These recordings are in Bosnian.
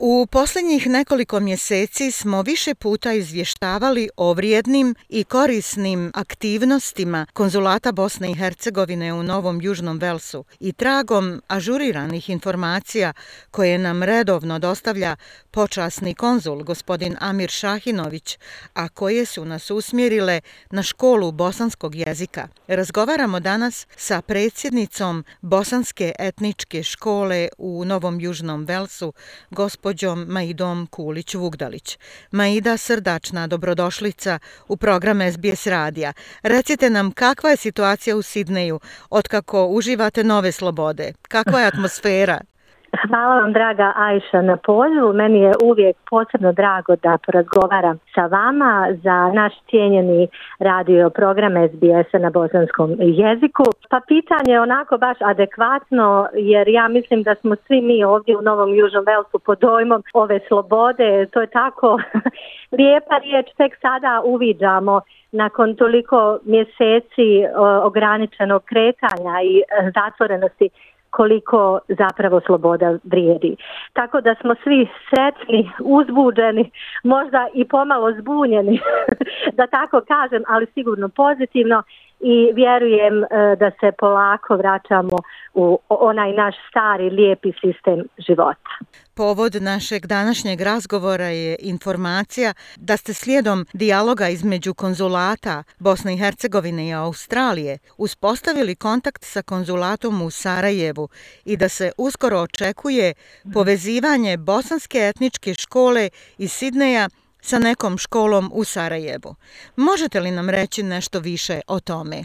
U posljednjih nekoliko mjeseci smo više puta izvještavali o vrijednim i korisnim aktivnostima konzulata Bosne i Hercegovine u Novom Južnom Velsu i tragom ažuriranih informacija koje nam redovno dostavlja počasni konzul gospodin Amir Šahinović, a koje su nas usmjerile na školu bosanskog jezika. Razgovaramo danas sa predsjednicom Bosanske etničke škole u Novom Južnom Velsu, gospodin gospođom Maidom Kulić-Vugdalić. Maida, srdačna dobrodošlica u program SBS radija. Recite nam kakva je situacija u Sidneju otkako uživate nove slobode? Kakva je atmosfera? Hvala vam draga Ajša na pozivu. Meni je uvijek posebno drago da porazgovaram sa vama za naš cijenjeni radio program sbs na bosanskom jeziku. Pa pitanje je onako baš adekvatno jer ja mislim da smo svi mi ovdje u Novom Južnom Velsku pod dojmom ove slobode. To je tako lijepa riječ, tek sada uviđamo nakon toliko mjeseci ograničenog kretanja i e, zatvorenosti koliko zapravo sloboda vrijedi. Tako da smo svi sretni, uzbuđeni, možda i pomalo zbunjeni, da tako kažem, ali sigurno pozitivno i vjerujem e, da se polako vraćamo u onaj naš stari lijepi sistem života. Povod našeg današnjeg razgovora je informacija da ste slijedom dijaloga između konzulata Bosne i Hercegovine i Australije uspostavili kontakt sa konzulatom u Sarajevu i da se uskoro očekuje povezivanje bosanske etničke škole iz Sidneja sa nekom školom u Sarajevu. Možete li nam reći nešto više o tome?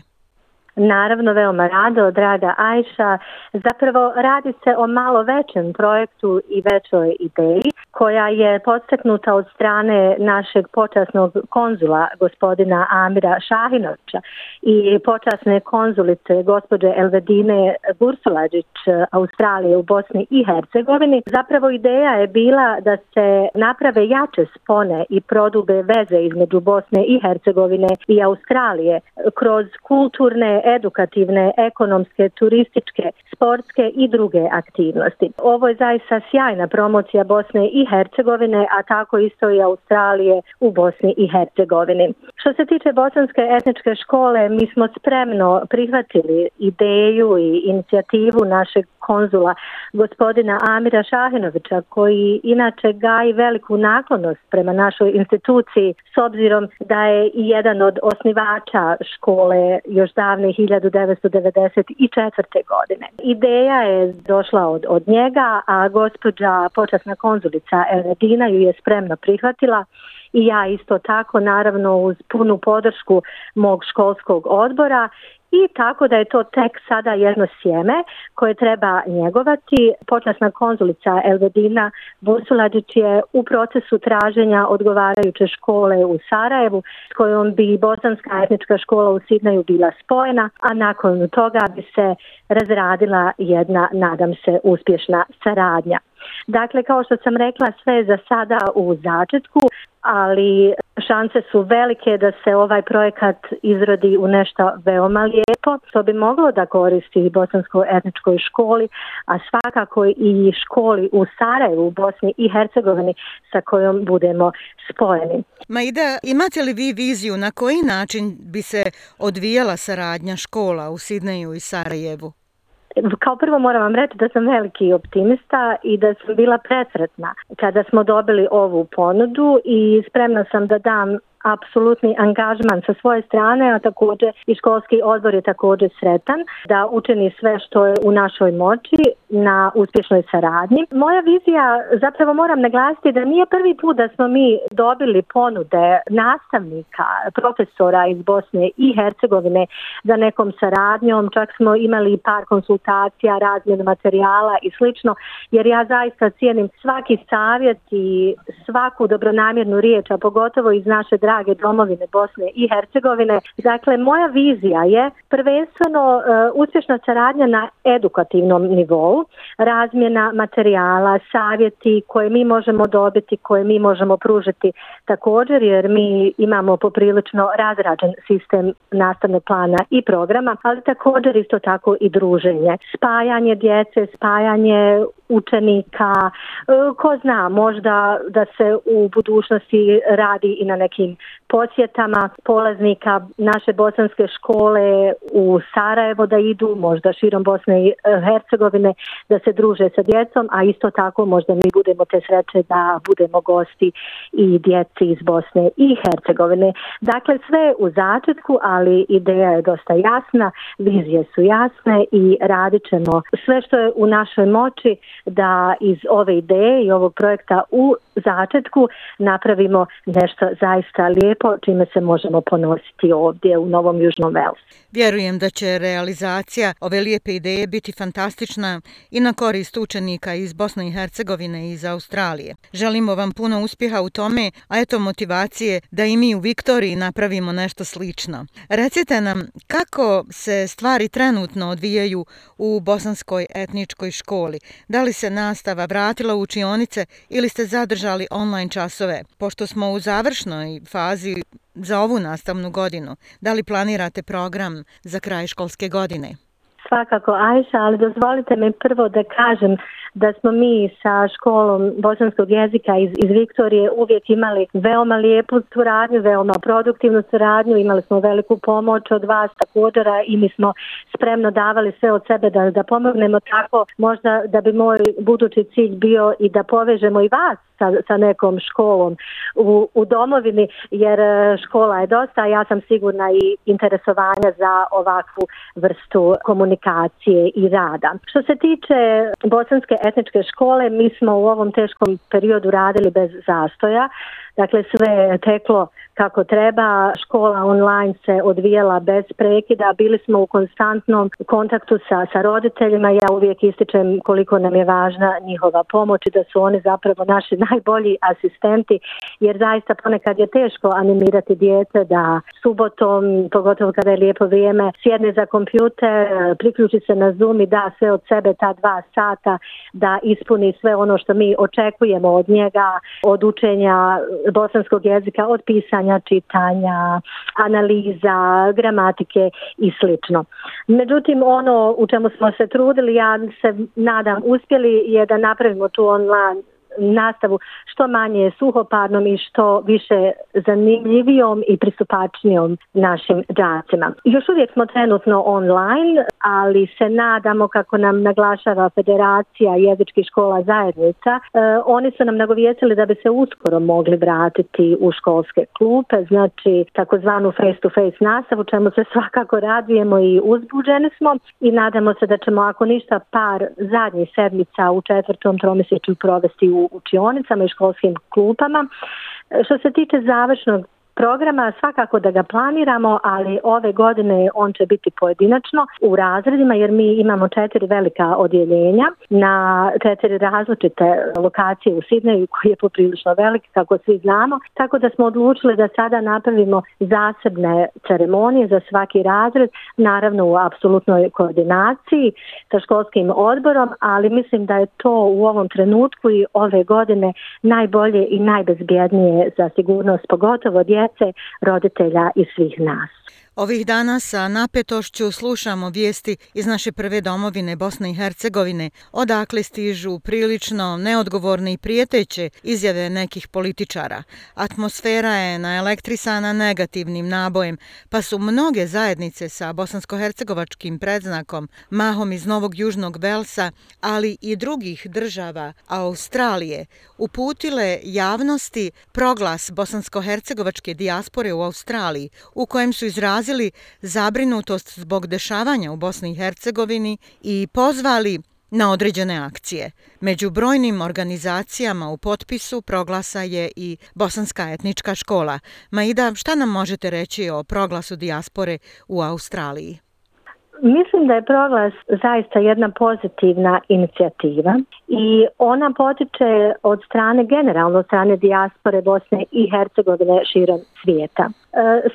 Naravno, veoma rado, draga Ajša. Zapravo radi se o malo većem projektu i većoj ideji koja je podstaknuta od strane našeg počasnog konzula gospodina Amira Šahinovića i počasne konzulice gospođe Elvedine Bursulađić Australije u Bosni i Hercegovini. Zapravo ideja je bila da se naprave jače spone i prodube veze između Bosne i Hercegovine i Australije kroz kulturne edukativne, ekonomske, turističke, sportske i druge aktivnosti. Ovo je zaista sjajna promocija Bosne i Hercegovine, a tako isto i Australije u Bosni i Hercegovini. Što se tiče Bosanske etničke škole, mi smo spremno prihvatili ideju i inicijativu našeg konzula gospodina Amira Šahinovića koji inače gaji veliku naklonost prema našoj instituciji s obzirom da je i jedan od osnivača škole još davne 1994. godine. Ideja je došla od, od njega, a gospođa počasna konzulica Dina ju je spremno prihvatila i ja isto tako naravno uz punu podršku mog školskog odbora i tako da je to tek sada jedno sjeme koje treba njegovati. Počasna konzulica Elvedina Bursuladić je u procesu traženja odgovarajuće škole u Sarajevu s kojom bi Bosanska etnička škola u Sidnaju bila spojena, a nakon toga bi se razradila jedna, nadam se, uspješna saradnja. Dakle, kao što sam rekla, sve je za sada u začetku, ali šanse su velike da se ovaj projekat izrodi u nešto veoma lijepo, što bi moglo da koristi i bosanskoj etničkoj školi, a svakako i školi u Sarajevu, u Bosni i Hercegovini sa kojom budemo spojeni. Ma ide imate li vi viziju na koji način bi se odvijala saradnja škola u Sidneju i Sarajevu? Kao prvo moram vam reći da sam veliki optimista i da sam bila presretna kada smo dobili ovu ponudu i spremna sam da dam apsolutni angažman sa svoje strane, a također i školski odbor je također sretan da učini sve što je u našoj moći na uspješnoj saradnji. Moja vizija, zapravo moram naglasiti da nije prvi put da smo mi dobili ponude nastavnika, profesora iz Bosne i Hercegovine za nekom saradnjom, čak smo imali par konsultacija, razmjenu materijala i slično, jer ja zaista cijenim svaki savjet i svaku dobronamjernu riječ, a pogotovo iz naše drage drage domovine Bosne i Hercegovine. Dakle, moja vizija je prvenstveno e, uspješna saradnja na edukativnom nivou, razmjena materijala, savjeti koje mi možemo dobiti, koje mi možemo pružiti također jer mi imamo poprilično razrađen sistem nastavnog plana i programa, ali također isto tako i druženje, spajanje djece, spajanje učenika, e, ko zna možda da se u budućnosti radi i na nekim posjetama polaznika naše bosanske škole u Sarajevo da idu, možda širom Bosne i e, Hercegovine, da se druže sa djecom, a isto tako možda mi budemo te sreće da budemo gosti i djeci iz Bosne i Hercegovine. Dakle, sve u začetku, ali ideja je dosta jasna, vizije su jasne i radit ćemo sve što je u našoj moći da iz ove ideje i ovog projekta u začetku napravimo nešto zaista lijepo po čime se možemo ponositi ovdje u Novom Južnom Velsu. Vjerujem da će realizacija ove lijepe ideje biti fantastična i na korist učenika iz Bosne i Hercegovine i iz Australije. Želimo vam puno uspjeha u tome, a eto motivacije da i mi u Viktoriji napravimo nešto slično. Recite nam kako se stvari trenutno odvijaju u Bosanskoj etničkoj školi. Da li se nastava vratila u učionice ili ste zadržali online časove? Pošto smo u završnoj fazi za ovu nastavnu godinu? Da li planirate program za kraj školske godine? Svakako, Ajša, ali dozvolite mi prvo da kažem da smo mi sa školom bosanskog jezika iz, iz Viktorije uvijek imali veoma lijepu suradnju, veoma produktivnu suradnju, imali smo veliku pomoć od vas također i mi smo spremno davali sve od sebe da, da pomognemo tako, možda da bi moj budući cilj bio i da povežemo i vas sa, sa nekom školom u, u domovini, jer e, škola je dosta, a ja sam sigurna i interesovanja za ovakvu vrstu komunikacije i rada. Što se tiče bosanske etničke škole mi smo u ovom teškom periodu radili bez zastoja. Dakle, sve je teklo kako treba, škola online se odvijela bez prekida, bili smo u konstantnom kontaktu sa, sa roditeljima, ja uvijek ističem koliko nam je važna njihova pomoć i da su oni zapravo naši najbolji asistenti, jer zaista ponekad je teško animirati dijete da subotom, pogotovo kada je lijepo vrijeme, sjedne za kompjuter, priključi se na Zoom i da sve od sebe ta dva sata, da ispuni sve ono što mi očekujemo od njega, od učenja bosanskog jezika, od pisanja, čitanja, analiza, gramatike i slično. Međutim, ono u čemu smo se trudili, ja se nadam uspjeli, je da napravimo tu online nastavu što manje suhoparnom i što više zanimljivijom i pristupačnijom našim džacima. Još uvijek smo trenutno online, ali se nadamo kako nam naglašava Federacija jezičkih škola zajednica, e, oni su nam nagovijestili da bi se uskoro mogli vratiti u školske klupe, znači takozvanu face to face nastavu, čemu se svakako radujemo i uzbuđeni smo i nadamo se da ćemo ako ništa par zadnjih sedmica u četvrtom tromjesečju provesti u učionicama i školskim klupama. E, što se tiče završnog programa svakako da ga planiramo, ali ove godine on će biti pojedinačno u razredima jer mi imamo četiri velika odjeljenja na četiri različite lokacije u Sidneju koji je poprilično velik kako svi znamo, tako da smo odlučili da sada napravimo zasebne ceremonije za svaki razred, naravno u apsolutnoj koordinaciji sa školskim odborom, ali mislim da je to u ovom trenutku i ove godine najbolje i najbezbjednije za sigurnost, pogotovo djeca djece, roditelja i svih nas. Ovih dana sa napetošću slušamo vijesti iz naše prve domovine Bosne i Hercegovine, odakle stižu prilično neodgovorne i prijeteće izjave nekih političara. Atmosfera je naelektrisana negativnim nabojem, pa su mnoge zajednice sa bosansko-hercegovačkim predznakom, mahom iz Novog Južnog Belsa, ali i drugih država Australije, uputile javnosti proglas bosansko-hercegovačke dijaspore u Australiji, u kojem su izrazili izrazili zabrinutost zbog dešavanja u Bosni i Hercegovini i pozvali na određene akcije. Među brojnim organizacijama u potpisu proglasa je i Bosanska etnička škola. Maida, šta nam možete reći o proglasu dijaspore u Australiji? Mislim da je proglas zaista jedna pozitivna inicijativa i ona potiče od strane generalno od strane dijaspore Bosne i Hercegovine širom svijeta. E,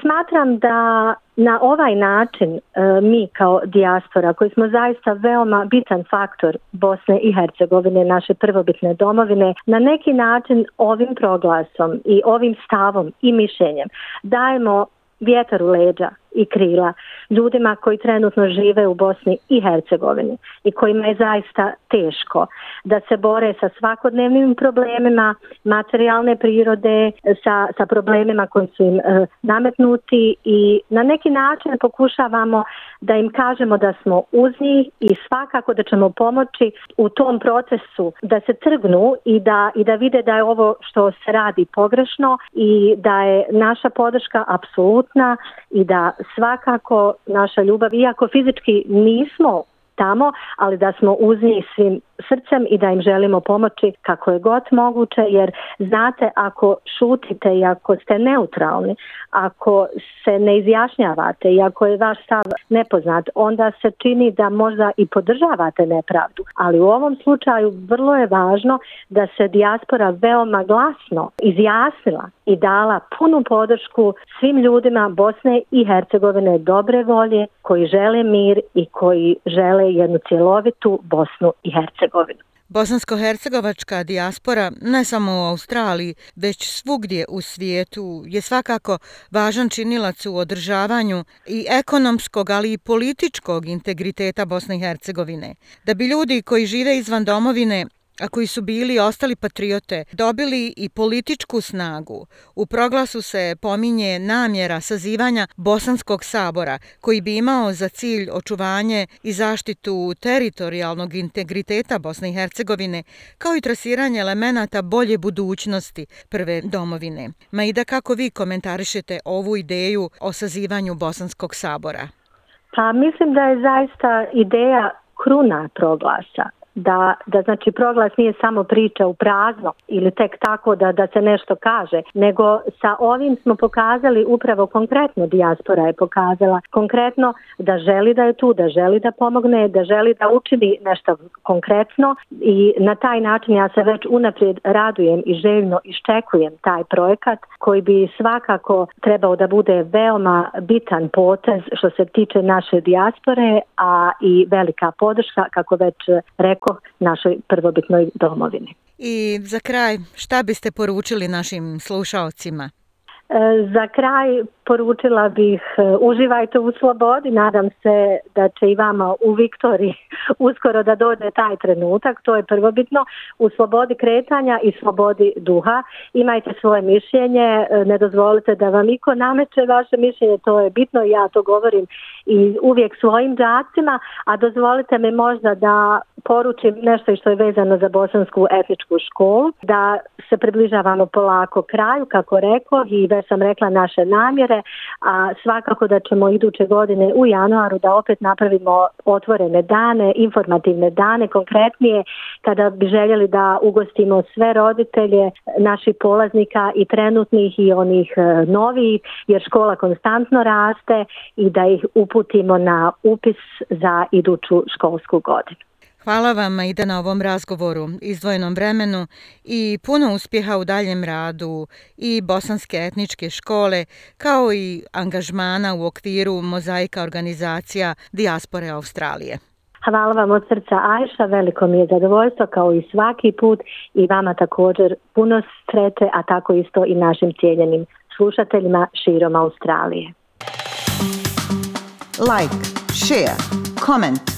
smatram da na ovaj način e, mi kao dijaspora koji smo zaista veoma bitan faktor Bosne i Hercegovine, naše prvobitne domovine, na neki način ovim proglasom i ovim stavom i mišljenjem dajemo vjetar u leđa i krila ljudima koji trenutno žive u Bosni i Hercegovini i kojima je zaista teško da se bore sa svakodnevnim problemima materijalne prirode, sa, sa problemima koji su im e, nametnuti i na neki način pokušavamo da im kažemo da smo uz njih i svakako da ćemo pomoći u tom procesu da se trgnu i da, i da vide da je ovo što se radi pogrešno i da je naša podrška apsolutna i da svakako naša ljubav, iako fizički nismo tamo, ali da smo uz njih svim srcem i da im želimo pomoći kako je god moguće jer znate ako šutite i ako ste neutralni, ako se ne izjašnjavate i ako je vaš stav nepoznat, onda se čini da možda i podržavate nepravdu. Ali u ovom slučaju vrlo je važno da se dijaspora veoma glasno izjasnila i dala punu podršku svim ljudima Bosne i Hercegovine dobre volje koji žele mir i koji žele jednu cjelovitu Bosnu i Hercegovinu. Hercegovinu. Bosansko-hercegovačka dijaspora ne samo u Australiji, već svugdje u svijetu je svakako važan činilac u održavanju i ekonomskog, ali i političkog integriteta Bosne i Hercegovine. Da bi ljudi koji žive izvan domovine a koji su bili ostali patriote, dobili i političku snagu. U proglasu se pominje namjera sazivanja Bosanskog sabora, koji bi imao za cilj očuvanje i zaštitu teritorijalnog integriteta Bosne i Hercegovine, kao i trasiranje elemenata bolje budućnosti prve domovine. Ma i da kako vi komentarišete ovu ideju o sazivanju Bosanskog sabora? Pa mislim da je zaista ideja kruna proglasa da, da znači proglas nije samo priča u prazno ili tek tako da, da se nešto kaže, nego sa ovim smo pokazali upravo konkretno dijaspora je pokazala konkretno da želi da je tu, da želi da pomogne, da želi da učini nešto konkretno i na taj način ja se već unaprijed radujem i željno iščekujem taj projekat koji bi svakako trebao da bude veoma bitan potez što se tiče naše dijaspore, a i velika podrška kako već rekao tako našoj prvobitnoj domovini. I za kraj, šta biste poručili našim slušaocima? E, za kraj poručila bih e, uživajte u slobodi, nadam se da će i vama u Viktori uskoro da dođe taj trenutak, to je prvobitno, u slobodi kretanja i slobodi duha. Imajte svoje mišljenje, e, ne dozvolite da vam iko nameće vaše mišljenje, to je bitno, ja to govorim i uvijek svojim džacima, a dozvolite mi možda da poručim nešto što je vezano za bosansku etničku školu, da se približavamo polako kraju, kako rekao i već sam rekla naše namjere, a svakako da ćemo iduće godine u januaru da opet napravimo otvorene dane, informativne dane, konkretnije kada bi željeli da ugostimo sve roditelje naših polaznika i trenutnih i onih e, novih, jer škola konstantno raste i da ih uputimo na upis za iduću školsku godinu. Hvala vam i da na ovom razgovoru, izdvojenom vremenu i puno uspjeha u daljem radu i Bosanske etničke škole, kao i angažmana u okviru mozaika organizacija Dijaspore Australije. Hvala vam od srca Ajša, veliko mi je zadovoljstvo kao i svaki put i vama također puno sreće, a tako isto i našim cijenjenim slušateljima širom Australije. Like, share, comment.